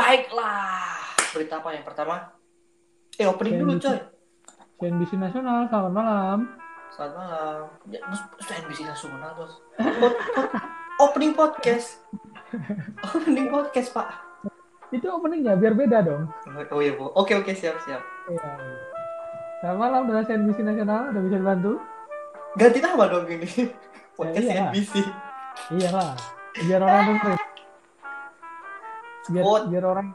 Baiklah. Berita apa yang pertama? Eh, opening dulu, coy. CNBC Nasional, selamat malam. Selamat malam. Ya, bos, bos NBC nasional, bos. Pod- pod- opening podcast. opening podcast, Pak. Itu openingnya biar beda dong. Oh iya, Bu. Oke, oke, siap, siap. Iya. Selamat malam dengan CNBC Nasional, udah bisa dibantu? Ganti nama dong ini. Podcast iya. NBC. Iyalah, biar orang dengerin. Biar, Spot. biar orang,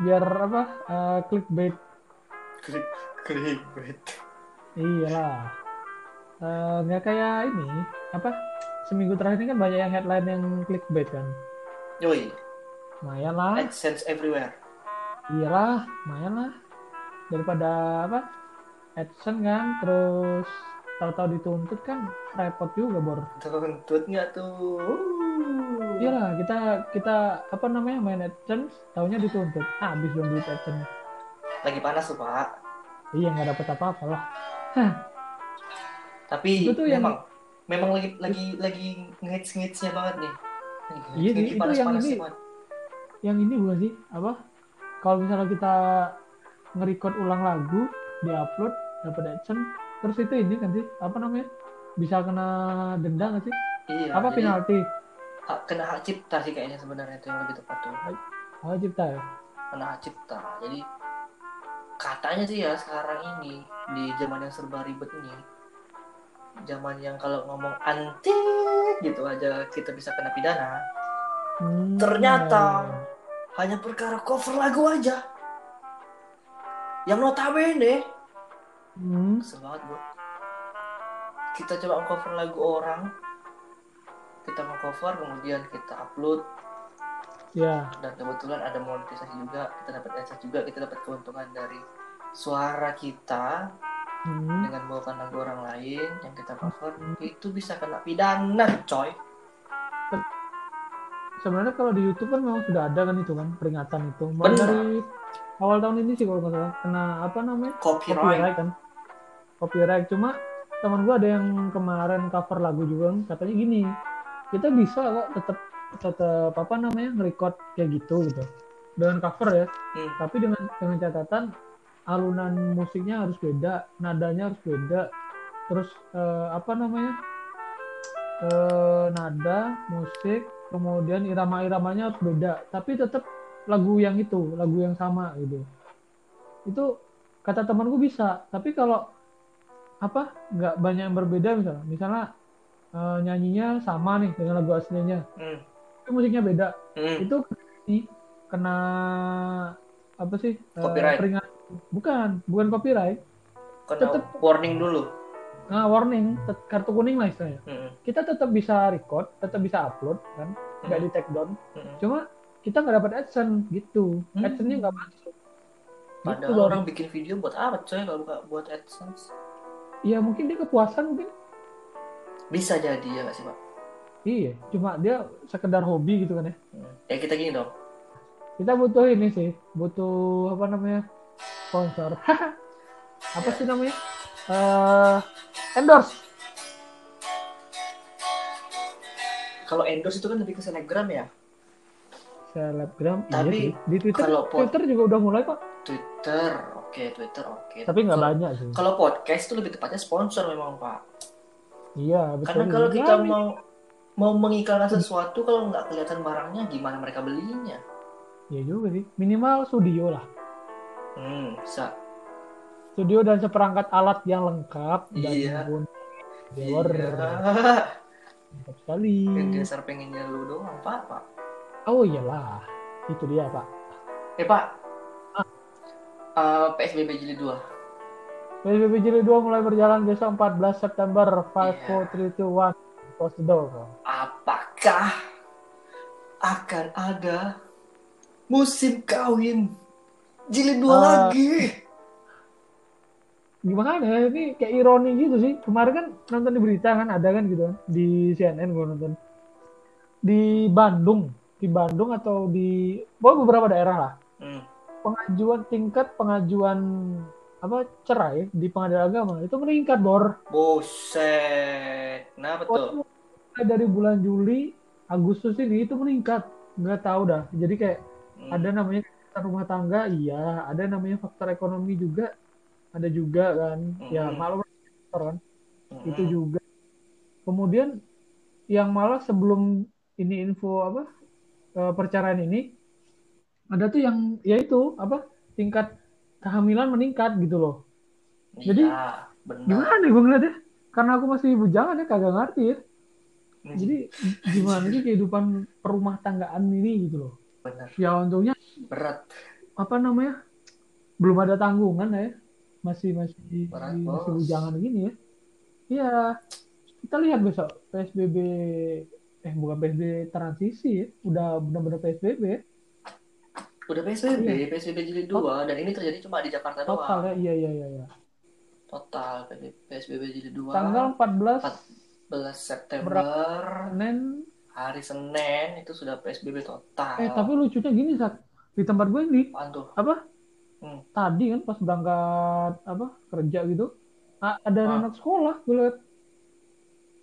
biar apa, eh, clickbait. Klik, klik. Iyalah. Eh, Nggak kayak ini, apa, seminggu terakhir ini kan banyak yang headline yang clickbait kan. Yoi, Lumayan lah, AdSense everywhere. iyalah, lumayan lah. Daripada apa, AdSense kan, terus tahu-tahu dituntut kan repot juga bor. Tuntut nggak tuh? Iya lah, kita kita apa namanya main AdSense, tahunya dituntut. Habis dong duit AdSense. Lagi panas tuh, Pak. Iya nggak dapet apa-apa lah. Tapi Itu tuh yang- memang memang lagi lagi lagi ngehits ngehitsnya banget nih. Iya, lagi itu yang ini. banget. Yang ini bukan sih apa? Kalau misalnya kita nge-record ulang lagu, diupload, dapat AdSense, terus itu ini kan sih apa namanya? Bisa kena denda nggak sih? Iya. apa jadi penalti? Kena hak cipta sih kayaknya sebenarnya itu yang lebih tepat tuh. Oh cipta ya? Kena hak cipta. Jadi katanya sih ya sekarang ini di zaman yang serba ribet ini zaman yang kalau ngomong anti gitu aja kita bisa kena pidana Hmm, Ternyata. ya, ya. hanya perkara cover lagu aja yang notabene Hmm, kesel banget bro kita coba cover lagu orang kita mau cover kemudian kita upload ya. dan kebetulan ada monetisasi juga kita dapat adsense juga kita dapat keuntungan dari suara kita Hmm. dengan membawakan lagu orang lain yang kita cover itu bisa kena pidana coy Sebenarnya kalau di YouTube kan memang sudah ada kan itu kan peringatan itu. Benar. dari awal tahun ini sih kalau nggak salah kena apa namanya? copyright copyright kan copyright cuma teman gua ada yang kemarin cover lagu juga katanya gini kita bisa kok tetap tetap apa namanya nge-record kayak gitu gitu. Dengan cover ya. Hmm. tapi dengan dengan catatan alunan musiknya harus beda nadanya harus beda. Terus eh, apa namanya eh, nada musik kemudian irama-iramanya harus beda. Tapi tetap lagu yang itu lagu yang sama gitu. Itu kata temanku bisa. Tapi kalau apa nggak banyak yang berbeda misalnya. Misalnya eh, nyanyinya sama nih dengan lagu aslinya Hmm. tapi musiknya beda Hmm. itu kena apa sih eh, Copyright. peringatan bukan bukan copyright kena tetep- warning dulu nah warning kartu kuning lah istilahnya Hmm. kita tetap bisa record tetap bisa upload kan nggak Hmm. di take down Hmm. cuma kita nggak dapat adsense gitu Hmm. adsense-nya nggak masuk Padahal Gitu, Bang. orang bikin video buat apa coy kalau buat AdSense? Iya mungkin dia kepuasan mungkin Bisa jadi ya nggak sih pak? iya cuma dia sekedar hobi gitu kan ya. Ya kita gini dong. kita butuh ini sih butuh apa namanya sponsor apa sih namanya eh endorse Kalau endorse itu kan lebih ke selebgram ya. selebgram Tapi iya di Twitter kalau pod- Twitter juga udah mulai kok Twitter, oke Twitter oke. tapi nggak banyak sih Kalau podcast itu lebih tepatnya sponsor memang pak. Iya betul Karena kalau kita mau mau mengiklankan sesuatu kalau nggak kelihatan barangnya gimana mereka belinya? iya juga sih minimal studio lah Hmm, bisa. studio dan seperangkat alat yang lengkap dan Iya. menggunakan Iya. Dewer. Mantap sekali Yang dasar pengennya lu doang pak pak. oh iyalah itu dia pak Eh pak. Eh, PSBB jilid 2 PSBB jilid 2 mulai berjalan besok 14 September 5, Iya. 4, 3, 2, 1 close the door apakah akan ada musim kawin jilid dua Ah. lagi? gimana ya ini kayak ironi gitu sih kemarin kan nonton di berita kan ada kan gitu kan di CNN gue nonton di Bandung di Bandung atau di pokoknya beberapa daerah lah Hmm. pengajuan tingkat pengajuan apa cerai di pengadilan agama itu meningkat bor Buset. Kenapa tuh? Waktu dari bulan Juli Agustus ini itu meningkat nggak tahu dah jadi kayak Hmm. ada namanya rumah tangga iya ada namanya faktor ekonomi juga ada juga kan ya Mm-mm. malu faktor kan Mm-mm. itu juga kemudian yang malah sebelum ini info apa eh, perceraian ini ada tuh yang yaitu apa tingkat kehamilan meningkat gitu loh. Jadi, Iya, benar. gimana nih gue ngeliatnya karena aku masih bujangan ya kagak ngerti ya Hmm, jadi gimana sih kehidupan perumah tanggaan ini gitu loh? Benar. ya untungnya Berat. apa namanya? Belum ada tanggungan ya. Masih masih Berat, masih bujangan gini ya. Ya kita lihat besok psbb eh bukan psbb transisi ya. Udah benar-benar psbb ya Udah PSBB, PSBB jilid 2 dan ini terjadi cuma di Jakarta Iya. total doang. ya iya iya iya iya Total PSBB jilid 2. tanggal 14 14 September Senin hari Senin itu sudah PSBB total. eh tapi lucunya gini sak di tempat gue ini Apaan tuh? apa Hmm. tadi kan pas berangkat apa kerja gitu ada Ah. anak sekolah gue liat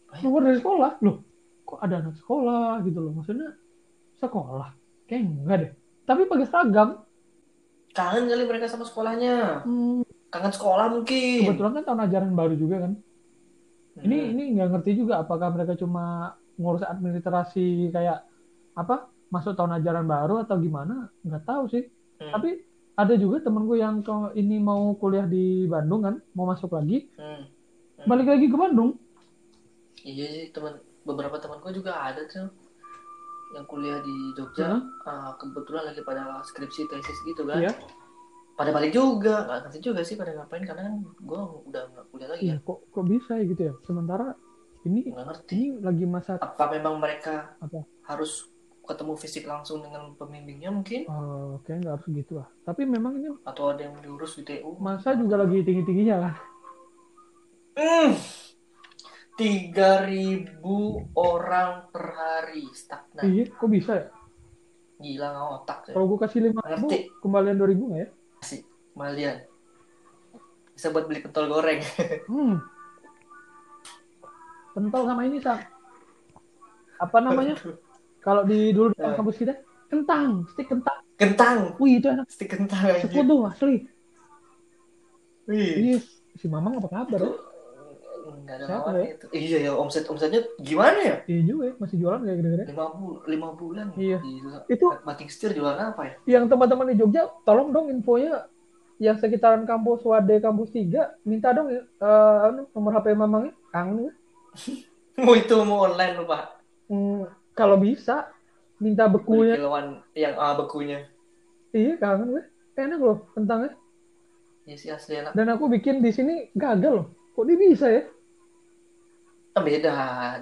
Eh? keluar dari sekolah loh kok ada anak sekolah gitu loh maksudnya sekolah kayak enggak deh tapi pakai seragam Kangen kali mereka sama sekolahnya. Hmm, Kangen sekolah mungkin. kebetulan kan tahun ajaran baru juga kan ini Hmm. ini nggak ngerti juga apakah mereka cuma ngurus administrasi kayak apa masuk tahun ajaran baru atau gimana nggak tahu sih Hmm. tapi ada juga temenku yang ke- ini mau kuliah di Bandung kan mau masuk lagi Hmm. Hmm. balik lagi ke Bandung Iya sih teman beberapa temanku juga ada tuh yang kuliah di Jogja. Heeh. Ah, kebetulan lagi pada skripsi tesis gitu kan. Iya. Pada balik juga, nggak ngerti juga sih pada ngapain karena kan gue udah nggak kuliah lagi Iya, ya. kok kok bisa ya gitu ya sementara ini Nggak ngerti. ini lagi masa Apa memang mereka Apa? harus ketemu fisik langsung dengan pembimbingnya mungkin? oh, kayak nggak harus gitu lah tapi memang ini Atau ada yang diurus di TU? masa juga lagi tinggi tingginya kan Hmm. 3000 orang per hari stagnan. iya kok bisa ya Gila nggak otak ya. kalau gue kasih lima ribu Ngerti. kembalian dua ribu nggak ya Malian. Bisa buat beli pentol goreng. hmm. pentol sama ini sak apa namanya kalau di dulu di Eh. kampus kita kentang stik kentang Kentang. wih itu enak Stik kentang sekutu asli Wih. iya si mamang apa kabar ya Enggak ada Siapa lawan ya? itu. Iya ya omset omsetnya gimana ya? iya juga ya, masih jualan kayak gede-gede Lima, bu lima bulan. Iya. Gila. itu Batik setir jualan apa ya? yang teman-teman di Jogja tolong dong infonya yang sekitaran kampus Wade kampus 3 minta dong ya, anu, nomor HP mamangnya kangen ya. Mau itu mau online lupa. Hmm, kalau bisa minta bekunya kiloan yang ah, bekunya. iya kangen gue enak loh kentangnya Iya sih asli enak. dan aku bikin di sini gagal loh kok dia bisa ya Beda,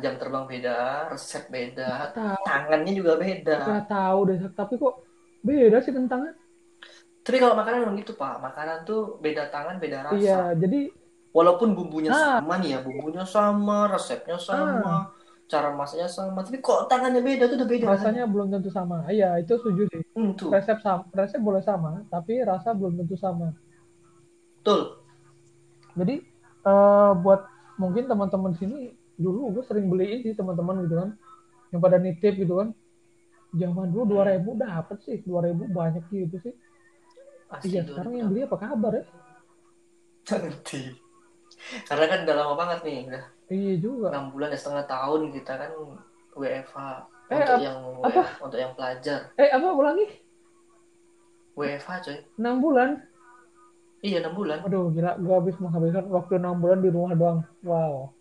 jam terbang beda, resep beda, tahu tangannya juga beda. nggak tahu deh tapi kok beda sih kentangnya Tapi kalau makanan memang gitu pak, makanan tuh beda tangan, beda rasa. iya jadi Walaupun bumbunya Ah. sama nih ya, bumbunya sama, resepnya sama, cara masaknya sama, tapi kok tangannya beda tuh udah beda. rasanya belum tentu sama iya itu setuju sih Hmm, tuh, resep sama resep boleh sama tapi rasa belum tentu sama betul. Jadi eh, buat mungkin teman-teman sini dulu gue sering beliin sih teman-teman gitu kan, yang pada nitip gitu kan. Zaman dulu 2000 dapet sih, 2000 banyak gitu sih. Asli Iya, sekarang yang beli apa kabar ya? Ngerti. Karena kan udah lama banget nih, udah Iya juga. enam bulan ya setengah tahun kita kan WFH Eh, untuk yang apa? WF, untuk yang pelajar. Eh apa ulangi? WFH coy. 6 bulan. Iya enam bulan. Aduh gila, gue habis menghabiskan waktu 6 bulan di rumah doang. Wow.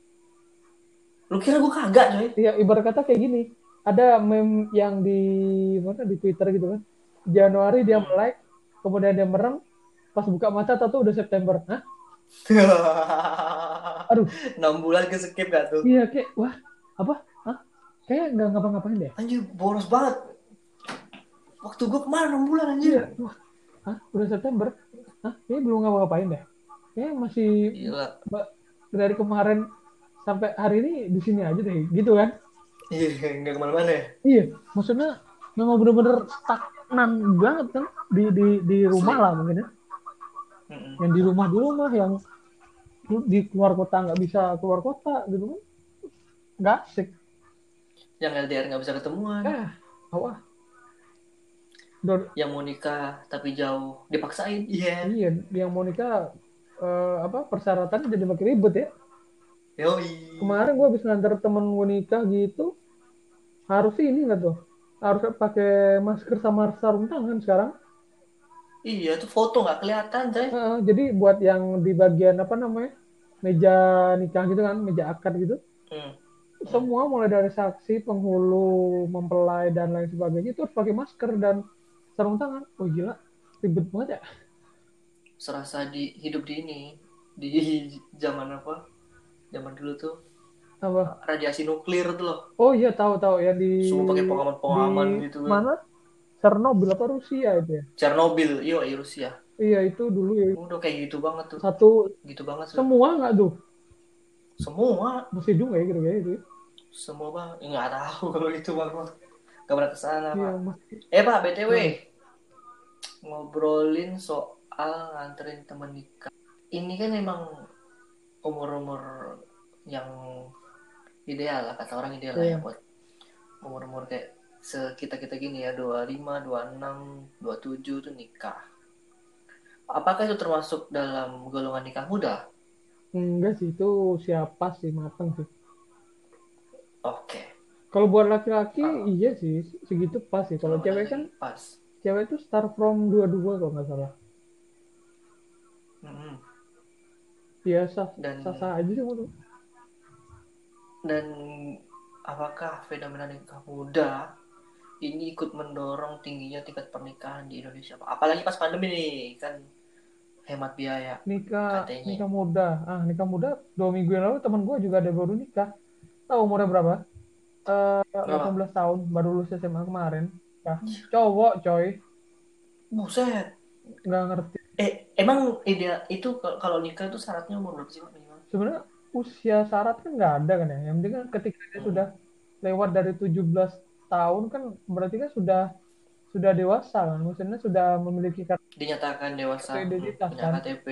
Lu kira gue kagak coy? Iya, ibarat kata kayak gini. Ada meme yang di mana di Twitter gitu kan. Januari dia melek, kemudian dia merem, pas buka mata tahu udah September. Hah? Aduh. enam bulan ke skip gak tuh? Iya kayak wah apa? Hah? Kayak nggak ngapa-ngapain deh. Anjir boros banget. Waktu gue ke mana enam bulan anjir? Iya. Wah. Hah? Udah September? Hah? Kayaknya belum ngapa-ngapain deh. Kayak masih Gila. dari kemarin sampai hari ini di sini aja deh, gitu kan? Iya, nggak ke mana-mana ya? Iya, maksudnya memang bener-bener stagnan banget kan di di di rumah lah mungkin ya. Mm-mm. Yang di rumah di rumah yang di keluar kota nggak bisa keluar kota gitu kan? Nggak asik. Yang LDR nggak bisa ketemuan. Eh, awah. Dor- yang mau nikah tapi jauh dipaksain iya iya yang mau nikah eh, apa persyaratannya jadi makin ribet ya yoi. Kemarin gue habis nganter temen gue nikah gitu harus ini nggak tuh? Harus pakai masker sama sarung tangan sekarang. Iya tuh foto nggak kelihatan coy Heeh, jadi buat yang di bagian apa namanya? Meja nikah gitu kan meja akad gitu. Hmm. semua mulai dari saksi penghulu mempelai dan lain sebagainya itu harus pakai masker dan sarung tangan. Oh gila. Ribet banget ya. Serasa di hidup di ini di zaman apa zaman dulu tuh apa? radiasi nuklir tuh loh. Oh iya tahu tahu. Yang di semua pakai pengaman pengaman gitu. kan mana? Chernobyl apa Rusia itu ya? Chernobyl iya iya Rusia. Iya itu dulu ya. Udah kayak gitu banget tuh. Satu gitu banget tuh. semua nggak tuh? Semua. Masih hidung ya kira-kira itu ya? semua bang. Ya, nggak tahu kalau itu bang. Nggak pernah ke sana iya pak masih. Eh pak btw ngobrolin soal nganterin temen nikah. Ini kan emang umur-umur yang ideal lah kata orang ideal lah ya Iya. buat umur-umur kayak sekitar kita gini ya 25, 26, 27 tuh nikah. Apakah itu termasuk dalam golongan nikah muda? enggak sih itu siapa sih mateng sih Oke. kalau buat laki-laki Ah. iya sih segitu pas sih kalau cewek kan pas. cewek itu start from dua-dua kalau nggak salah Biasa Dan sah-sah aja sih menurut dan apakah fenomena nikah muda ini ikut mendorong tingginya tingkat pernikahan di Indonesia? Apalagi pas pandemi nih kan hemat biaya. nikah Katanya. nikah muda ah nikah muda dua minggu yang lalu teman gue juga ada baru nikah tahu umurnya berapa Eh Berapa? 18 tahun baru lulus SMA kemarin ya cowok coy Buset. nggak ngerti Eh, emang ide itu kalau nikah itu syaratnya umur berapa sih minimal? sebenarnya usia syarat kan nggak ada kan ya yang penting kan ketika dia Hmm. sudah lewat dari 17 tahun kan berarti kan sudah sudah dewasa kan maksudnya sudah memiliki kartu Dinyatakan dewasa, Kartu identitas, hmm, punya kan? KTP.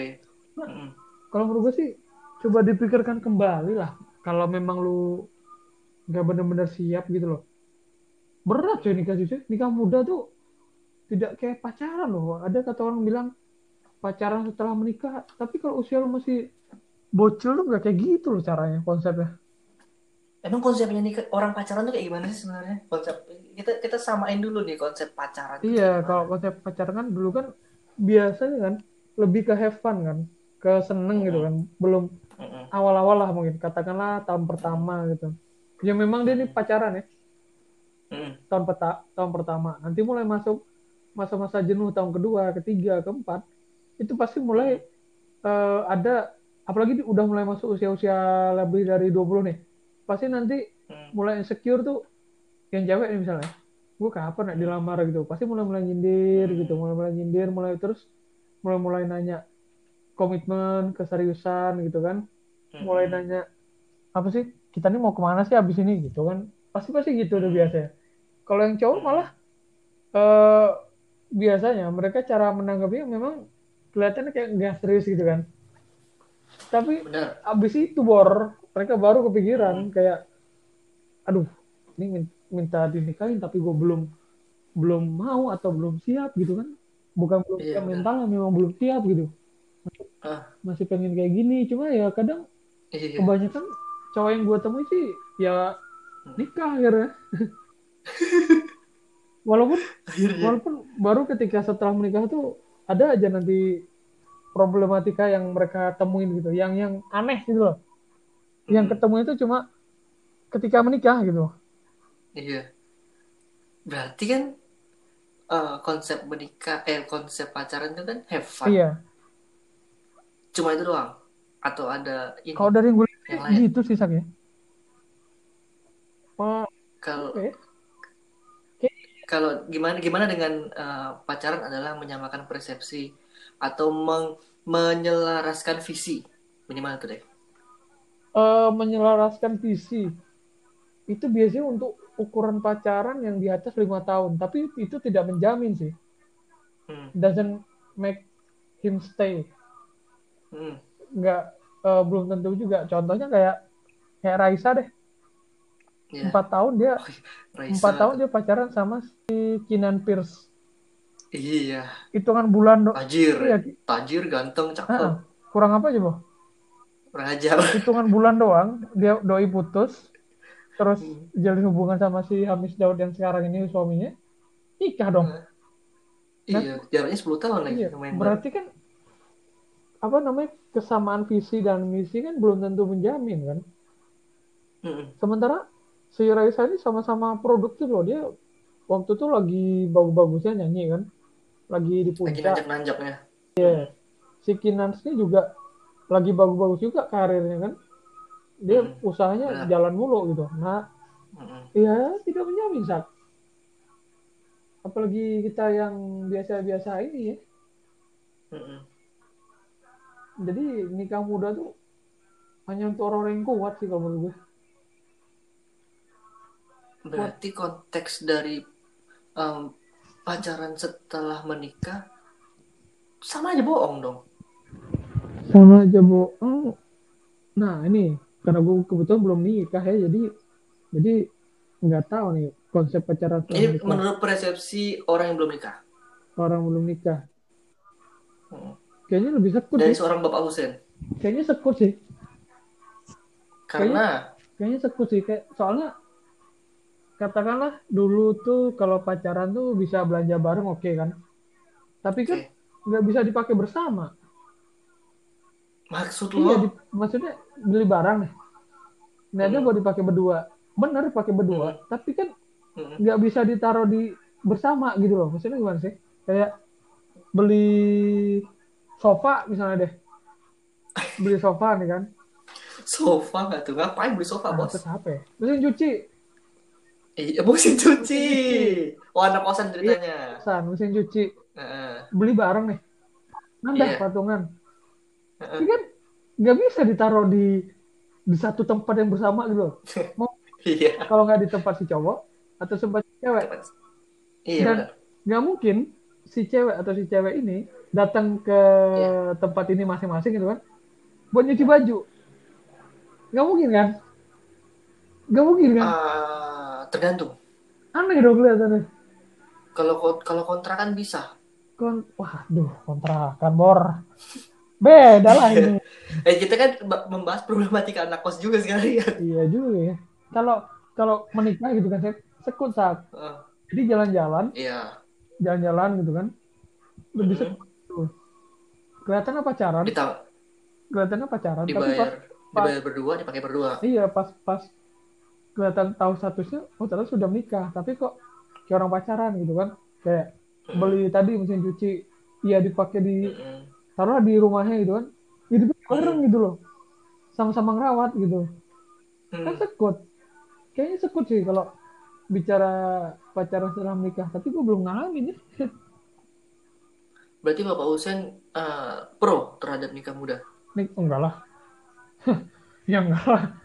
Nah. Mm-mm. kalau menurut gue sih coba dipikirkan kembali lah kalau memang lu nggak benar-benar siap gitu loh berat cuy nikah cuy nikah muda tuh tidak kayak pacaran loh ada kata orang bilang pacaran setelah menikah tapi kalau usia lu masih bocil tuh nggak kayak gitu loh caranya konsepnya. Emang konsepnya nikah orang pacaran tuh kayak gimana sih sebenarnya? Konsep kita kita samain dulu nih konsep pacaran. iya kalau konsep pacaran kan dulu kan biasanya kan lebih ke have fun kan ke seneng gitu kan. Belum awal-awal lah mungkin katakanlah tahun pertama gitu. Ya memang dia nih pacaran ya. Tahun peta tahun pertama. Nanti mulai masuk masa-masa jenuh tahun kedua ketiga keempat itu pasti mulai eh, ada apalagi udah mulai masuk usia-usia lebih dari 20 nih. Pasti nanti Mm. mulai insecure tuh yang cewek nih misalnya. Gue kapan ya dilamar gitu? Pasti mulai mulai nyindir Hmm. gitu mulai mulai nyindir mulai terus mulai mulai nanya komitmen keseriusan gitu kan. Mm-mm. mulai nanya apa sih? Kita nih mau ke mana sih abis ini? Gitu kan. Pasti pasti gitu udah biasa kalau yang cowok malah eh biasanya mereka cara menanggapinya memang kelihatannya kayak nggak serius gitu kan tapi Bener. abis itu bor mereka baru kepikiran kayak aduh ini min- minta dinikahin tapi gue belum belum mau atau belum siap gitu kan bukan belum Iya, siap benar. mentalnya memang belum siap gitu Ah. masih pengen kayak gini cuma ya kadang Iya. kebanyakan cowok yang gue temui sih ya nikah akhirnya walaupun Akhirnya. walaupun baru ketika setelah menikah tuh ada aja nanti problematika yang mereka temuin gitu yang yang aneh gitu loh yang Hmm. ketemu itu cuma ketika menikah gitu Iya. Berarti kan eh, konsep menikah, eh konsep pacaran itu kan have fun. iya Cuma itu doang. Atau ada ini kalau dari yang gue lihat yang sih lain. gitu sih sak ya Oh, Kalau oke. Kalau gimana gimana dengan eh, pacaran adalah menyamakan persepsi atau meng- menyelaraskan visi? Minimal itu deh. Eh, menyelaraskan visi. Itu biasanya untuk ukuran pacaran yang di atas lima tahun. Tapi itu tidak menjamin sih. Hmm. doesn't make him stay. Hmm. nggak eh, belum tentu juga. Contohnya kayak kayak Raisa deh Ya. empat tahun dia Raisa empat tahun dia pacaran sama si Kinan Pierce Iya, hitungan bulan do tajir, iya. Tajir, ganteng, cakep, ah, kurang apa aja boh raja. hitungan bulan doang dia doi putus. Terus Hmm. jalin hubungan sama si Hamis Daud yang sekarang ini suaminya. Nikah dong. Iya, jaraknya 10 tahun lagi iya. main berarti kan apa namanya kesamaan visi dan misi kan belum tentu menjamin kan? Mm-mm. sementara si Raisa ini sama-sama produktif loh. Dia waktu itu lagi bagus-bagusnya nyanyi kan. Lagi di Lagi puncak. nanjak-nanjaknya. si Kinans ini juga lagi bagus-bagus juga karirnya kan. Dia Hmm, usahanya benar. jalan mulu gitu. Nah Mm-mm. ya tidak menjamin sak. Apalagi kita yang biasa-biasa ini ya. Mm-mm. jadi nikah muda tuh hanya untuk orang-orang yang kuat sih kalau menurut gue Berarti konteks dari em, pacaran setelah menikah sama aja bohong dong. sama aja bohong nah ini karena gue kebetulan belum nikah ya jadi jadi nggak tahu nih konsep pacaran Ini menurut persepsi orang yang belum nikah. orang belum nikah Mm. kayaknya lebih sekut Dari sih seorang Bapak Husen. kayaknya sekut sih Karena kayaknya sekut sih kayak soalnya katakanlah dulu tuh kalau pacaran tuh bisa belanja bareng oke kan? Tapi kan nggak bisa dipakai bersama. Maksud iya lo? di- maksudnya beli barang nih. Niatnya Hmm. buat dipakai berdua. Bener pakai berdua. Tapi kan Mm-mm. nggak bisa ditaruh di bersama gitu loh. Maksudnya gimana sih? Kayak beli sofa misalnya deh. Beli sofa nih kan. Sofa nggak tuh? Ngapain beli sofa nah, bos? terus apa ya? Mesin cuci Iya mesin cuci. Oh anak kosan ceritanya. san mesin cuci Heeh. beli bareng nih nambah Iya. patungan Heeh. Ini kan nggak bisa ditaruh di di satu tempat yang bersama gitu loh mau Iya. kalau nggak di tempat si cowok atau tempat si cewek Iya Dan- nggak mungkin si cewek atau si cewek ini datang ke Iya. tempat ini masing-masing gitu kan buat nyuci baju nggak mungkin kan nggak mungkin kan Ah, tergantung. aneh dong kelihatannya Kalau kalau kontrakan bisa. kon waduh kontrakan bor beda lah ini Eh kita kan ba- membahas problematika anak kos juga sekalian. iya juga ya kalau kalau menikah gitu kan se- sekut saat Heeh. jadi jalan-jalan Iya. jalan-jalan gitu kan lebih Mhm. sekut tuh. kelihatannya pacaran Dita- kelihatannya pacaran tapi pas dibayar dibayar berdua dipakai berdua. iya pas pas kelihatan tahu statusnya oh ternyata sudah menikah. Tapi kok kayak orang pacaran gitu kan? Kayak beli tadi mesin cuci iya dipakai di taruhlah di rumahnya gitu kan? Itu bareng gitu loh. Sama-sama ngerawat gitu. Kan sekut. Kayaknya sekut sih kalau bicara pacaran setelah menikah. Tapi gue belum ngalamin ya. Berarti Bapak Husen eh, pro terhadap nikah muda. Nik enggak lah. Ya enggak lah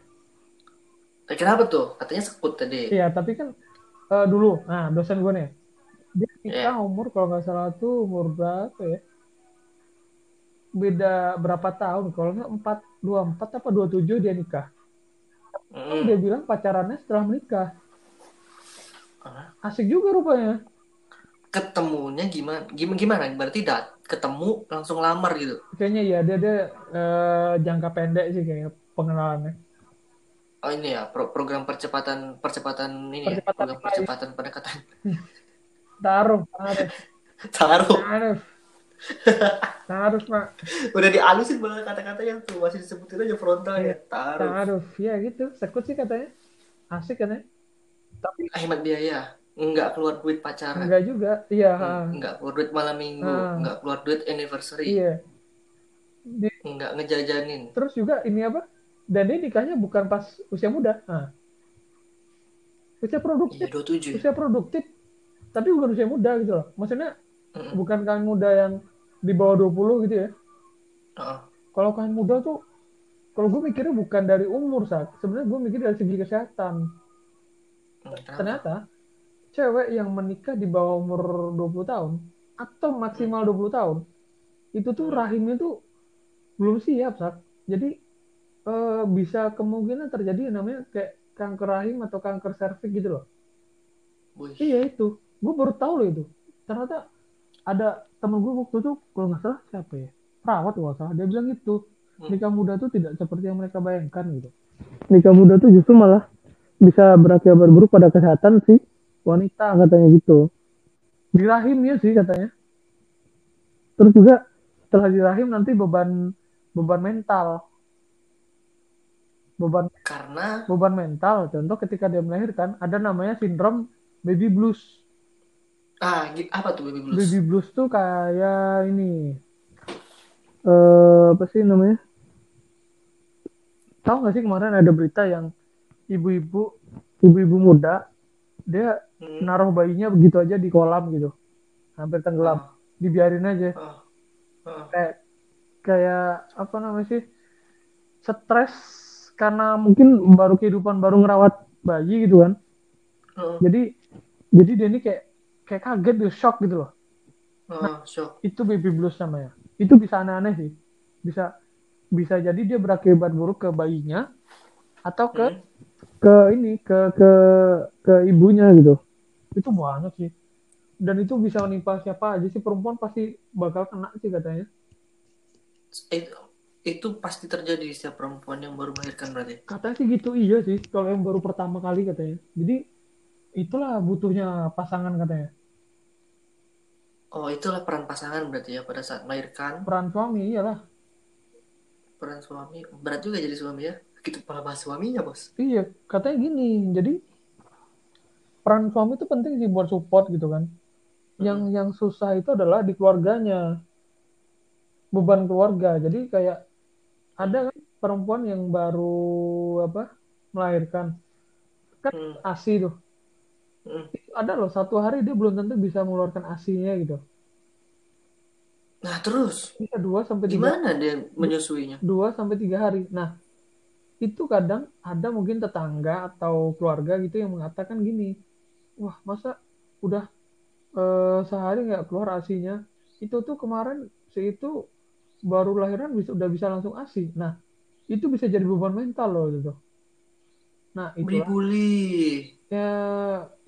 kenapa tuh? Katanya sekut tadi. iya tapi kan eh, dulu nah dosen gue nih dia nikah Iya. umur kalau nggak salah tuh umur berapa ya beda berapa tahun kalau nggak empat dua empat apa dua tujuh dia nikah Mm-mm. dia bilang pacarannya setelah menikah Ah, asik juga rupanya Ketemunya gimana? Gimana? Gimana? Berarti dat ketemu langsung lamar gitu. kayaknya ya dia dia eh, jangka pendek sih kayaknya pengenalannya Oh ini ya pro- program percepatan percepatan ini ya, Percepatan program live. percepatan pendekatan. taruh taruh Taruh. taruh taruh pak Udah dialusin banget kata-katanya tuh masih disebutin aja frontalnya. Iya. Taruh. taruh ya gitu sekut sih katanya asik katanya tapi Hemat biaya. Enggak keluar duit pacaran. enggak juga iya Enggak keluar duit malam minggu, Ah. enggak keluar duit anniversary, iya Di- enggak ngejajanin. terus juga ini apa dan dia nikahnya bukan pas usia muda. Nah. usia produktif. Iya 27. usia produktif tapi bukan usia muda gitu loh. Maksudnya Mm-mm. bukan kalian muda yang di bawah 20 gitu ya? Heeh. kalau kalian muda tuh kalau gue mikirnya bukan dari umur saat sebenarnya gue mikir dari segi kesehatan. Ternyata cewek yang menikah di bawah umur 20 tahun atau maksimal 20 tahun itu tuh rahimnya tuh belum siap sak jadi eh, bisa kemungkinan terjadi namanya kayak kanker rahim atau kanker serviks gitu loh. Wih, iya itu. Gue baru tahu loh itu. Ternyata ada temen gue waktu itu kalau nggak salah siapa ya? Perawat kalau salah. Dia bilang gitu. Hmm. nikah muda tuh tidak seperti yang mereka bayangkan gitu. Nikah muda tuh justru malah bisa berakibat buruk pada kesehatan si wanita katanya gitu. Di rahimnya sih katanya. Terus juga setelah di rahim nanti beban beban mental beban Karena beban mental. Contoh ketika dia melahirkan ada namanya sindrom baby blues. Ah apa tuh baby blues? baby blues tuh kayak ini. Eh apa sih namanya? Tahu nggak sih kemarin ada berita yang ibu-ibu ibu-ibu muda dia Hmm. naruh bayinya begitu aja di kolam gitu. Hampir tenggelam. Ah, dibiarin aja. Ah, ah. kayak kayak apa namanya sih? Stres karena mungkin baru kehidupan baru ngerawat bayi gitu kan. Ah, jadi jadi dia ini kayak kayak kaget dia shock gitu loh. Ah, shock. itu baby blues namanya. Itu bisa aneh-aneh sih. Bisa bisa jadi dia berakibat buruk ke bayinya atau ke Hmm. ke ini ke ke ke ibunya gitu. Itu banyak sih. Dan itu bisa menimpa siapa aja sih. Perempuan pasti bakal kena sih katanya. Itu, itu pasti terjadi di setiap perempuan yang baru melahirkan berarti. katanya sih gitu iya sih kalau yang baru pertama kali katanya jadi itulah butuhnya pasangan katanya Oh, itulah peran pasangan berarti ya pada saat melahirkan peran suami iyalah peran suami. Berat juga jadi suami ya. Gitu malah bahas suaminya, Bos. iya katanya gini jadi peran suami itu penting sih buat support gitu kan yang yang susah itu adalah di keluarganya beban keluarga jadi kayak ada kan perempuan yang baru apa melahirkan? Kan Hmm. asi tuh. Hmm. ada loh satu hari dia belum tentu bisa mengeluarkan asinya gitu. Nah, terus? Bisa dua sampai tiga. Gimana dia menyusuinya? dua sampai tiga hari. Nah itu kadang ada mungkin tetangga atau keluarga gitu yang mengatakan gini wah masa udah eh, sehari nggak keluar asinya? Itu tuh kemarin si itu baru lahiran bisa udah bisa langsung asi nah itu bisa jadi beban mental loh gitu nah itulah Bully-bully. ya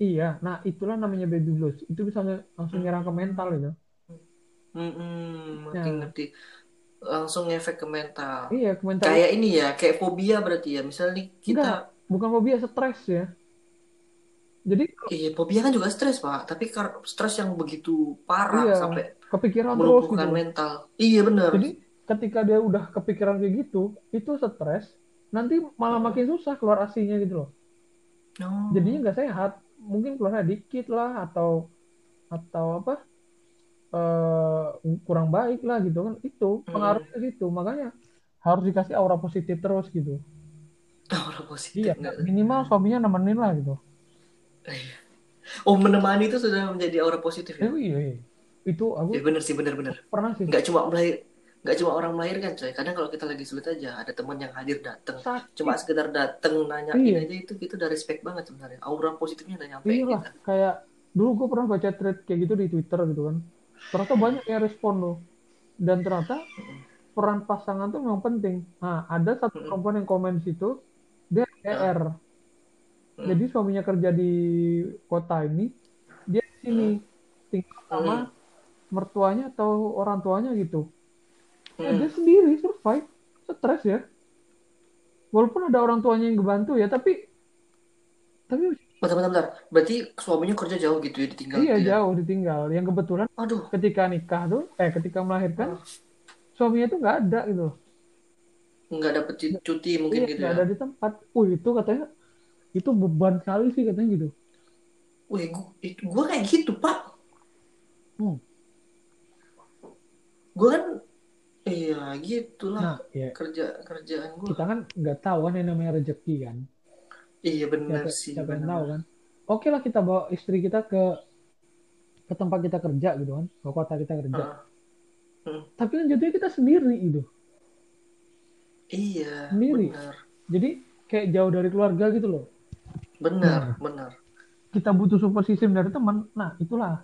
iya nah itulah namanya baby blues itu bisa langsung nyerang ke mental gitu Hmm, ngerti Ya. ngerti. Langsung ngefek ke mental. iya ke mental Kayak ini ya, kayak fobia berarti ya. Misalnya nih kita, bukan fobia stres ya jadi iya fobia kan juga stres pak. Tapi stres yang begitu parah Iya. sampai kepikiran terus gitu mental. Iya benar. Jadi ketika dia udah kepikiran kayak gitu, itu stres, nanti malah makin susah keluar asinya gitu loh. Oh. Jadinya nggak sehat. Mungkin keluarnya dikit lah atau atau apa eh, kurang baik lah gitu kan. Itu Hmm. pengaruhnya ke situ. Makanya harus dikasih aura positif terus gitu. Aura positif Iya, minimal suaminya nemenin lah gitu. Oh menemani itu sudah menjadi aura positif ya? iya, iya. Itu aku Ya bener sih bener-bener. pernah sih. Nggak cuma melahir, nggak cuma orang melahirkan coy. Kadang kalau kita lagi sulit aja, ada teman yang hadir datang. Cuma sekedar datang nanyain Iya. aja itu itu udah respect banget sebenarnya. Aura positifnya udah nyampe Iya lah, kita. kayak dulu gue pernah baca thread kayak gitu di Twitter gitu kan. Ternyata banyak yang respon loh. Dan ternyata peran pasangan tuh memang penting. Nah, ada satu perempuan yang komen situ, dia LDR. Hmm. Jadi suaminya kerja di kota ini, dia di sini tinggal sama Hmm. mertuanya atau orang tuanya gitu. Ya, Hmm. dia sendiri survive, stres ya. Walaupun ada orang tuanya yang ngebantu ya, tapi tapi Bentar, bentar, bentar. Berarti suaminya kerja jauh gitu ya ditinggal iya gitu ya? jauh ditinggal. Yang kebetulan Aduh. ketika nikah tuh, eh ketika melahirkan, Oh. suaminya tuh nggak ada gitu. nggak dapet cu- cuti mungkin Iya, gitu nggak ya. ada di tempat. Wih itu katanya itu beban sekali sih katanya gitu. Wih, gua, itu, gua kayak gitu, Pak. Hmm. Gua kan iya gitulah Nah, ya kerja kerjaan gua. kita kan nggak tahu kan yang namanya rezeki kan. Iya benar sih, siapa yang benar. tahu kan. Oke lah kita bawa istri kita ke ke tempat kita kerja gitu kan, ke kota kita kerja. Ah, Tapi kan jadinya kita sendiri gitu. iya, Sendiri. benar. Jadi kayak jauh dari keluarga gitu loh. Benar, benar. Kita butuh support system dari teman. Nah itulah.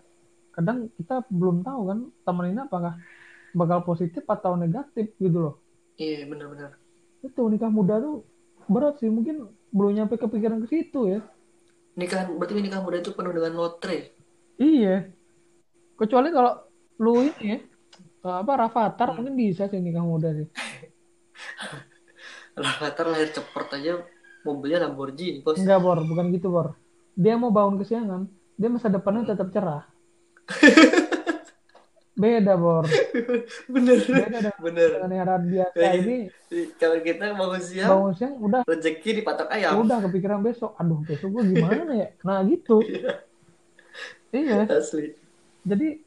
Kadang kita belum tahu kan teman ini apakah bakal positif atau negatif gitu loh. Iya, benar-benar. Itu nikah muda tuh berat sih. Mungkin belum nyampe kepikiran ke situ ya. Nikahan berarti nikah muda itu penuh dengan lotre. Iya. Kecuali kalau lu ini ya eh, apa Rafathar Hmm. mungkin bisa sih nikah muda sih Rafathar lahir cepet aja mobilnya Lamborghini bos. Enggak bor. Bukan gitu bor. Dia mau bangun kesiangan. Dia masa depannya tetap cerah. Beda bor. Bener. Beda bener. dengan era biasa Kayak ini. kalau kita bangun siang bangun siang udah. rezeki dipatok ayam. Udah kepikiran besok. Aduh besok gue gimana ya? Nah gitu. Iya. Asli. Jadi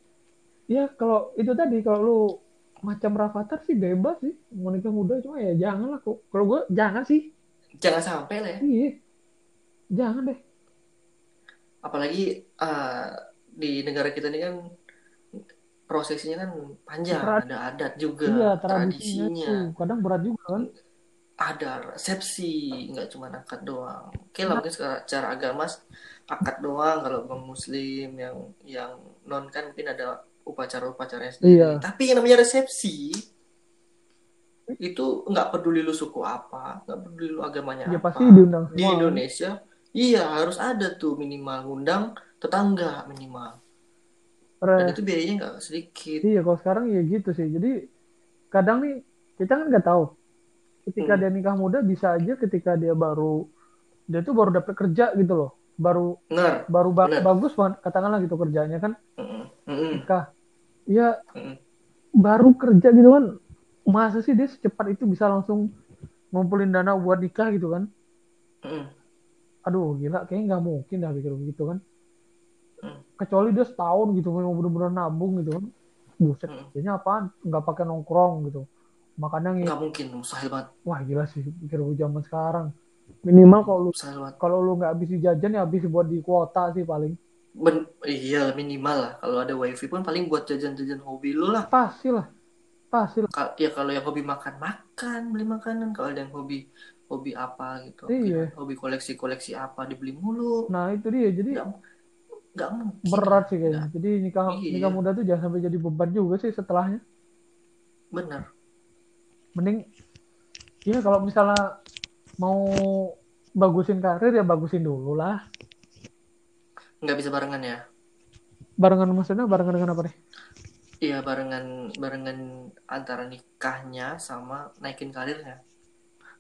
ya kalau itu tadi kalau lu macam Rafathar sih bebas sih. Mau nikah muda cuma ya jangan lah kok. Kalau gue jangan sih jangan sampai lah ya. Iya. Jangan deh. Apalagi eh, di negara kita ini kan prosesinya kan panjang Trad- ada adat juga iya tradisinya tuh kadang berat juga kan. Ada resepsi nggak cuma akad doang. Oke lah mungkin secara, secara agama akad doang kalau bang muslim yang yang non kan mungkin ada upacara-upacaranya sendiri. Iya. tapi yang namanya resepsi itu nggak peduli lu suku apa nggak peduli lu agamanya ya apa. pasti diundang di Indonesia iya harus ada tuh minimal ngundang tetangga minimal. Dan itu biayanya nggak sedikit. Iya kalau sekarang ya gitu sih. Jadi kadang nih kita kan nggak tahu. Ketika Hmm. dia nikah muda bisa aja ketika dia baru dia tuh baru dapet kerja gitu loh. Baru bener. baru ba- Bener. bagus banget katakanlah gitu kerjanya kan. Mm-mm. Mm-mm. nikah. Ya Mm-mm. baru kerja gitu kan masa sih dia secepat itu bisa langsung ngumpulin dana buat nikah gitu kan? Aduh gila kayaknya nggak mungkin dah pikir begitu kan? Kecuali dia setahun gitu memang bener-bener nabung gitu kan? Buset Hmm. kayaknya apaan? Nggak pakai nongkrong gitu. Makanya nggak mungkin mustahil banget. Wah gila sih pikir gue zaman sekarang. Minimal kalau lu kalau lu nggak habis jajan ya habis buat di kuota sih paling. Ben- iya minimal lah. Kalau ada wifi pun paling buat jajan-jajan hobi lu lah. Pasti lah pasti lah ya kalau yang hobi makan makan beli makanan. Kalau ada yang hobi hobi apa gitu. Iya. hobi koleksi koleksi apa dibeli mulu. Nah itu dia. Jadi nggak nggak mungkin. berat sih kayaknya. Jadi nikah Iya. nikah muda tuh jangan sampai jadi beban juga sih setelahnya. Bener mending ya kalau misalnya mau bagusin karir ya bagusin dulu lah. Nggak bisa barengan ya? Barengan maksudnya barengan dengan apa nih iya barengan barengan antara nikahnya sama naikin karirnya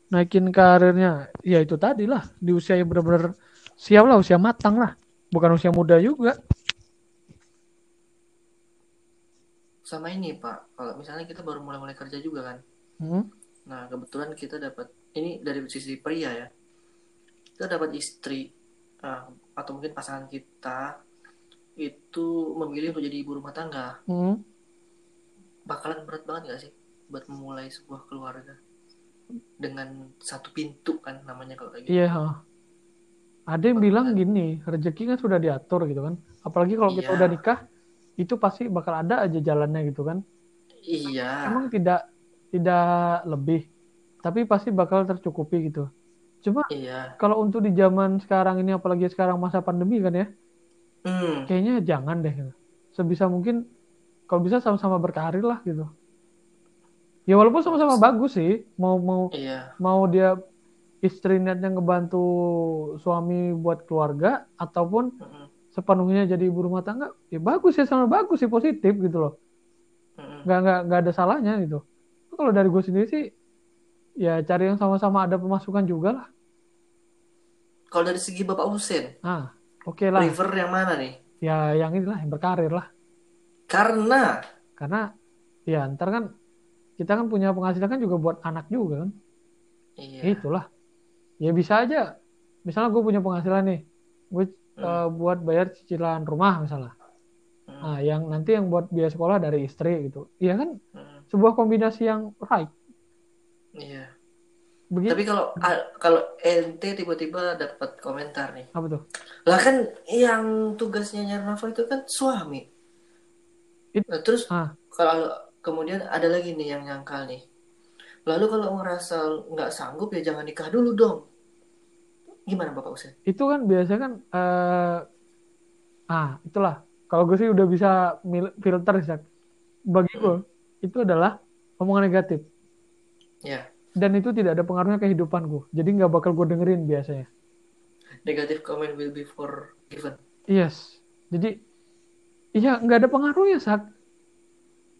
naikin karirnya ya itu tadi lah di usia yang benar-benar siap lah usia matang lah bukan usia muda juga sama ini pak kalau misalnya kita baru mulai-mulai kerja juga kan Hmm? Nah, kebetulan kita dapat ini dari sisi pria ya. Kita dapat istri ah, atau mungkin pasangan kita itu memilih untuk jadi ibu rumah tangga. Hmm? Bakalan berat banget gak sih buat memulai sebuah keluarga dengan satu pintu kan namanya kalau kayak gitu. iya ha. ada yang bilang gini rezeki kan sudah diatur gitu kan apalagi kalau kita Iya. udah nikah itu pasti bakal ada aja jalannya gitu kan Iya. emang tidak tidak lebih tapi pasti bakal tercukupi gitu cuma Iya. kalau untuk di zaman sekarang ini apalagi sekarang masa pandemi kan ya Hmm. kayaknya jangan deh sebisa mungkin kalau bisa sama-sama berkarir lah gitu ya walaupun sama-sama bagus sih mau mau Iya. mau dia istri niatnya ngebantu suami buat keluarga ataupun Mm-mm. sepenuhnya jadi ibu rumah tangga ya bagus ya sama bagus sih positif gitu loh Mm-mm. nggak nggak nggak ada salahnya gitu kalau dari gue sendiri sih ya cari yang sama-sama ada pemasukan juga lah Kalau dari segi Bapak Husin, ah oke lah prefer yang mana nih? ya yang inilah yang berkarir lah Karena karena ya ntar kan kita kan punya penghasilan kan juga buat anak juga kan iya. Ya itulah ya bisa aja misalnya gue punya penghasilan nih gue Hmm. eh, buat bayar cicilan rumah misalnya Hmm. nah yang nanti yang buat biaya sekolah dari istri gitu iya kan Mm. sebuah kombinasi yang right Iya. begitu Tapi kalau kalau ente tiba-tiba dapat komentar nih, apa tuh lah kan yang tugasnya Nyarnava itu kan suami. It- Nah, terus ah. kalau kemudian ada lagi nih yang nyangkal nih. Lalu kalau ngerasa nggak sanggup ya jangan nikah dulu dong. Gimana Bapak Usen? itu kan biasanya kan eh ah itulah. Kalau gue sih udah bisa filter sih bagi gue itu adalah omongan negatif. Ya, dan itu tidak ada pengaruhnya ke kehidupan gue. Jadi nggak bakal gue dengerin biasanya. Negative comment will be forgiven. yes. Jadi iya nggak ada pengaruhnya sak.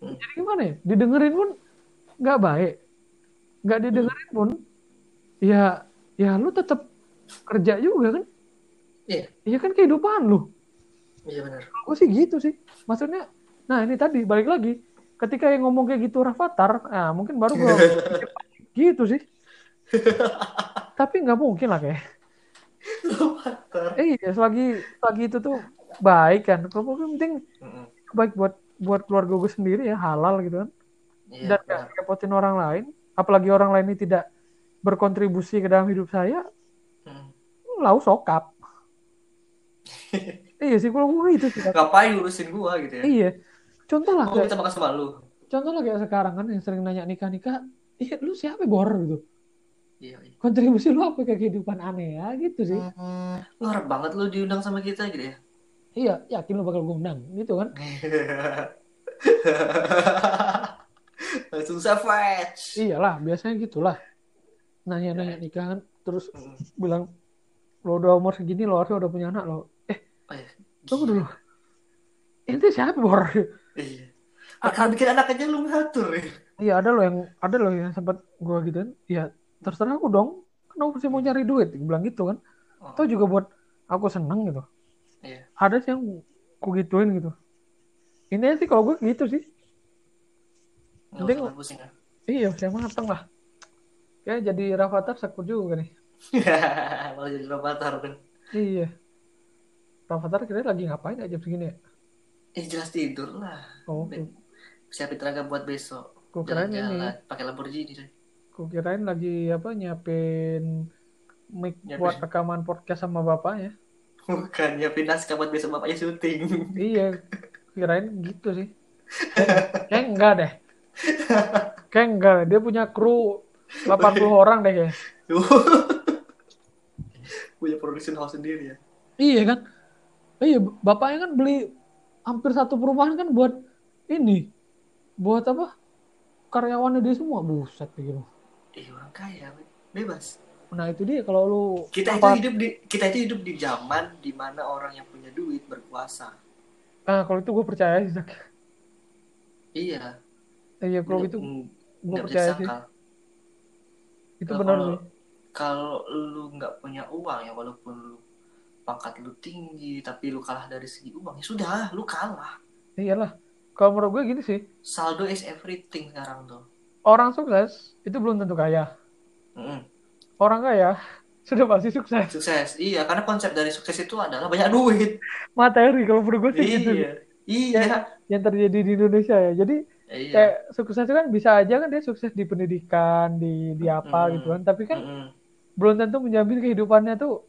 Hmm. jadi gimana ya? Didengerin pun nggak baik. Nggak didengerin pun ya ya lu tetap kerja juga kan? Iya. iya kan kehidupan lu. Iya benar. gue sih gitu sih. Maksudnya nah ini tadi balik lagi. Ketika yang ngomong kayak gitu Rafathar nah mungkin baru gue gitu sih. Tapi nggak mungkin lah kayak. Avatar. eh iya selagi selagi itu tuh baik kan kalau yang penting Mm-mm. baik buat buat keluarga gue sendiri ya halal gitu kan Iya dan gak repotin orang lain apalagi orang lain ini tidak berkontribusi ke dalam hidup saya Mm. lau sokap iya sih kalau gue itu sih. Ngapain urusin gua gitu ya? iya contoh lah kayak makan sama lu. contoh lah kayak sekarang kan yang sering nanya nikah nikah iya lu siapa bor gitu Iya, iya. kontribusi lu apa ke kehidupan aneh ya gitu sih Lu harap banget lu diundang sama kita gitu ya. Iya yakin lu bakal gue undang gitu kan Langsung savage. iyalah biasanya gitulah nanya nanya nikah kan terus Mm. bilang lo udah umur segini lo harusnya udah punya anak lo eh Oh, iya. tunggu dulu ente siapa bor Iya. Perkara bikin anak aja lu ngatur ya. iya ada lo yang ada lo yang sempat gua gituin ya terserah aku dong kenapa sih mau nyari duit bilang gitu kan Oh. atau juga buat aku seneng gitu Iya. Ada sih yang ku gituin gitu ini sih kalau gue gitu sih pusing ya. iya saya mateng lah ya jadi Rafathar sekut juga nih Malah jadi avatar kan. iya Rafathar kira lagi ngapain aja segini ya Eh jelas tidur lah. oh Be- Siapin tenaga buat besok. ku kirain ini pakai Lamborghini coy. ku kirain lagi apa nyiapin mic buat rekaman podcast sama bapaknya Bukan nyiapin naskah buat besok bapaknya syuting. iya kirain gitu sih kayak, kayak enggak deh kayak enggak dia punya kru 80 orang deh kayak Punya production house sendiri ya. iya kan iya bapaknya kan beli hampir satu perumahan kan buat ini buat apa karyawannya dia semua buset gitu Eh orang kaya, Be. bebas. Nah itu dia kalau lu Kita apa- itu hidup di kita itu hidup di zaman di mana orang yang punya duit berkuasa. ah kalau itu gue percaya sih Zak. Iya. iya kalau itu gue percaya sih itu Nah, benar kalau- nih Kalau lu nggak punya uang ya walaupun lu pangkat lu tinggi tapi lu kalah dari segi uang ya sudah lu kalah. iyalah kalau menurut gue gini sih Saldo is everything sekarang tuh. orang sukses itu belum tentu kaya Mm-mm. Orang kaya sudah pasti sukses Sukses. Iya, karena konsep dari sukses itu adalah banyak duit. materi kalau menurut gue sih gitu Iya. Iya. yang terjadi di Indonesia ya jadi Iya. kayak sukses itu kan bisa aja kan dia sukses di pendidikan di di apa Mm. gitu kan tapi kan Mm-mm. belum tentu menjamin kehidupannya tuh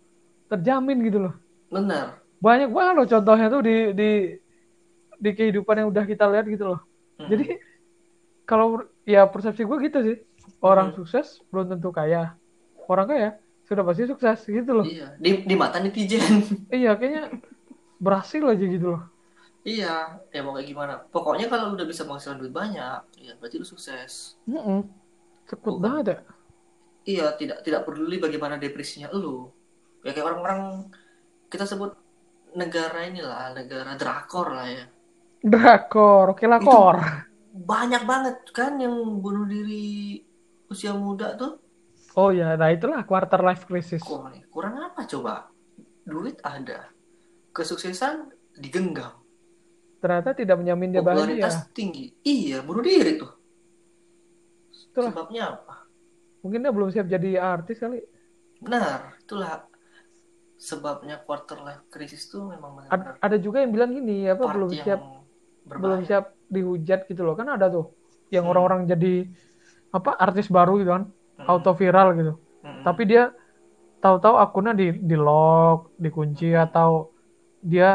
terjamin gitu loh Benar. banyak banget loh contohnya tuh di di di kehidupan yang udah kita lihat gitu loh Mm-mm. jadi kalau ya persepsi gue gitu sih orang Hmm. sukses belum tentu kaya orang kaya sudah pasti sukses gitu loh Iya, di, di mata netizen. iya kayaknya berhasil aja gitu loh iya, ya mau kayak gimana. Pokoknya kalau udah bisa menghasilkan duit banyak, ya berarti lu sukses. Mm-mm. sekut Bukan. banget ya Iya, tidak tidak peduli bagaimana depresinya lu. Ya kayak orang-orang kita sebut negara inilah, negara drakor lah ya. drakor oke lah kor Banyak banget kan yang bunuh diri usia muda tuh. Oh ya nah itulah quarter life crisis nih, kurang apa coba? Duit ada. Kesuksesan digenggam. ternyata tidak menjamin dia bahagia Popularitas tinggi. Iya, bunuh diri tuh. Itulah. Sebabnya apa? mungkin dia belum siap jadi artis kali Benar, itulah sebabnya quarter life crisis tuh memang Ad- benar-benar ada juga yang bilang gini apa part belum siap berbahaya. belum siap dihujat gitu loh kan ada tuh yang Hmm. orang-orang jadi apa artis baru gitu kan Mm-mm. auto viral gitu Mm-mm. tapi dia tahu-tahu akunnya di di lock dikunci atau dia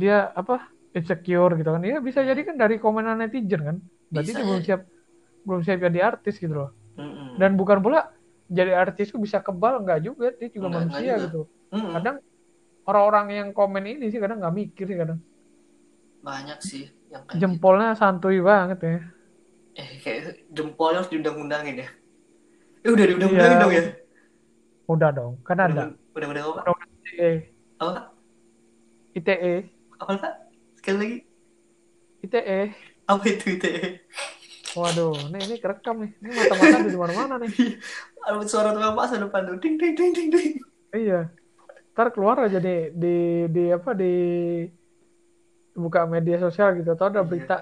dia apa insecure gitu kan ya bisa jadi kan dari komenan netizen kan berarti Bisa dia belum siap belum siap jadi artis gitu loh Mm-mm. dan bukan pula jadi artis tuh bisa kebal nggak juga dia juga Nggak, manusia nggak juga. gitu Mm-mm. kadang orang-orang yang komen ini sih kadang nggak mikir sih kadang banyak sih yang kayak jempolnya santuy banget ya gitu. eh kayak jempolnya harus diundang-undangin ya eh udah diundang-undangin Iya. dong ya udah dong kan ada udah udah apa ITE apa ITE apa sekali lagi ITE Apa itu ITE? Waduh, ini ini kerekam nih. Ini mata-mata di mana-mana nih. Ada suara tukang bakso depan tuh. Ding ding ding ding ding. Iya. Ntar keluar aja di di di apa di buka media sosial gitu atau ada Iya. berita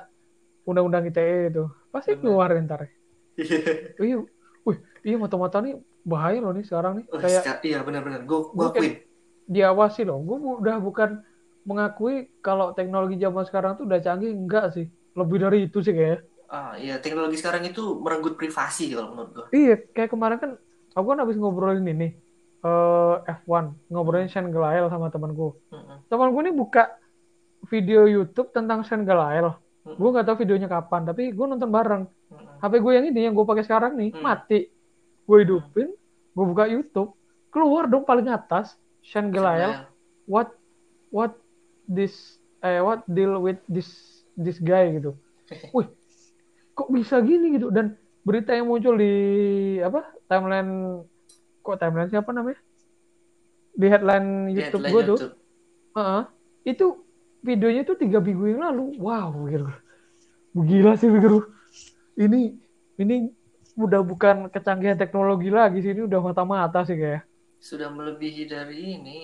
undang-undang ITE itu. Pasti keluar ntar. Iya. Iya. Iya mata-mata nih bahaya loh nih sekarang nih. Oh, Kayak iya benar-benar. Gue gue akuin. diawasi loh. Gue udah bukan mengakui kalau teknologi zaman sekarang tuh udah canggih enggak sih. Lebih dari itu sih kayaknya. Ah, iya teknologi sekarang itu merenggut privasi kalau menurut gue. Iya, kayak kemarin kan aku kan habis ngobrolin ini eh F1, ngobrolin Shane Gelael sama temanku. Mm-mm. Temanku ini buka video YouTube tentang Shane Gelael. Mm-mm. Gue nggak tahu videonya kapan, tapi gue nonton bareng. HP gue yang ini yang gue pakai sekarang nih Hmm. mati. Gue hidupin, gue buka YouTube, keluar dong paling atas Shane Gelael. What what this eh what deal with this this guy gitu. Wih, kok bisa gini gitu dan berita yang muncul di apa timeline kok timeline siapa namanya di headline YouTube gue tuh YouTube. Heeh. itu videonya tuh tiga minggu yang lalu wow gitu gila sih gua. ini ini udah bukan kecanggihan teknologi lagi sih ini udah mata-mata sih kayak Sudah melebihi dari ini.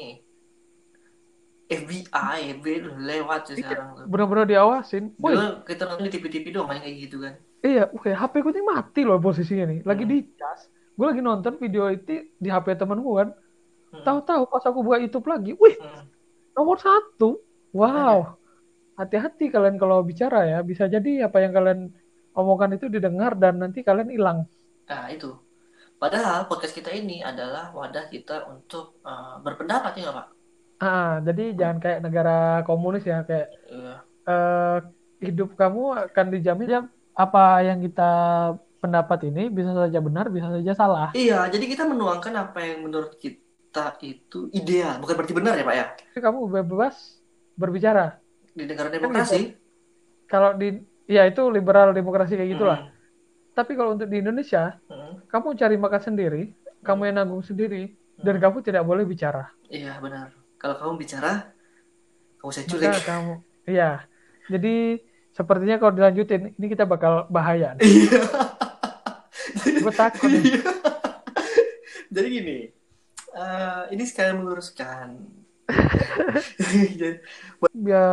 FBI, FBI udah lewat sih sekarang tuh. benar-benar diawasin Dulu kita nonton di TV-TV doang main kayak gitu kan. iya oke HP gue ini mati loh posisinya nih lagi Hmm. di cas gue lagi nonton video itu di HP temen gue kan Hmm. tahu-tahu pas aku buka YouTube lagi wih Hmm. nomor satu wow hati-hati kalian kalau bicara ya bisa jadi apa yang kalian omongkan itu didengar dan nanti kalian hilang Nah, itu. Padahal podcast kita ini adalah wadah kita untuk eh, berpendapat ya nggak, Pak? ah jadi jangan kayak negara komunis ya kayak eh, hidup kamu akan dijamin ya apa yang kita pendapat ini bisa saja benar bisa saja salah Iya, jadi kita menuangkan apa yang menurut kita itu ideal, bukan berarti benar ya, Pak ya? Jadi kamu bebas berbicara Di negara Kan demokrasi. kalau di ya itu liberal demokrasi kayak gitulah Hmm. tapi kalau untuk di Indonesia Hmm. kamu cari makan sendiri kamu yang nanggung sendiri dan Hmm. kamu tidak boleh bicara Iya, benar. Kalau kamu bicara, kamu saya culik. maka kamu iya jadi sepertinya kalau dilanjutin ini kita bakal bahaya. Iya. gue takut. Iya. Jadi gini, eh, ini sekalian meluruskan. Ya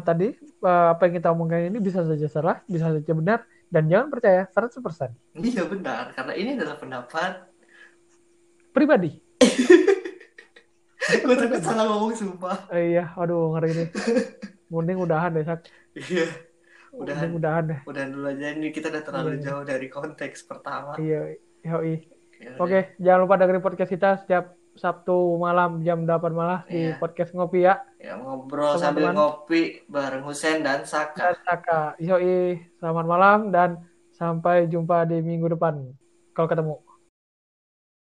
tadi eh, apa yang kita omongkan ini bisa saja salah bisa saja benar dan jangan percaya 100% Iya benar, karena ini adalah pendapat. pribadi Gue takut salah ngomong sumpah. Eh, iya aduh ngeri nih mending udahan deh sak Iya, Udahan. mending udahan deh udah dulu aja ini kita udah terlalu Iya. jauh dari konteks pertama. iya yoi Ya Oke, jangan lupa dengerin podcast kita setiap Sabtu malam jam 8 malam di Iya. podcast ngopi ya. Ya ngobrol sambil Teman-teman. ngopi bareng Husen dan Saka. Dan Saka, yoi, selamat malam dan sampai jumpa di minggu depan. Kalau ketemu.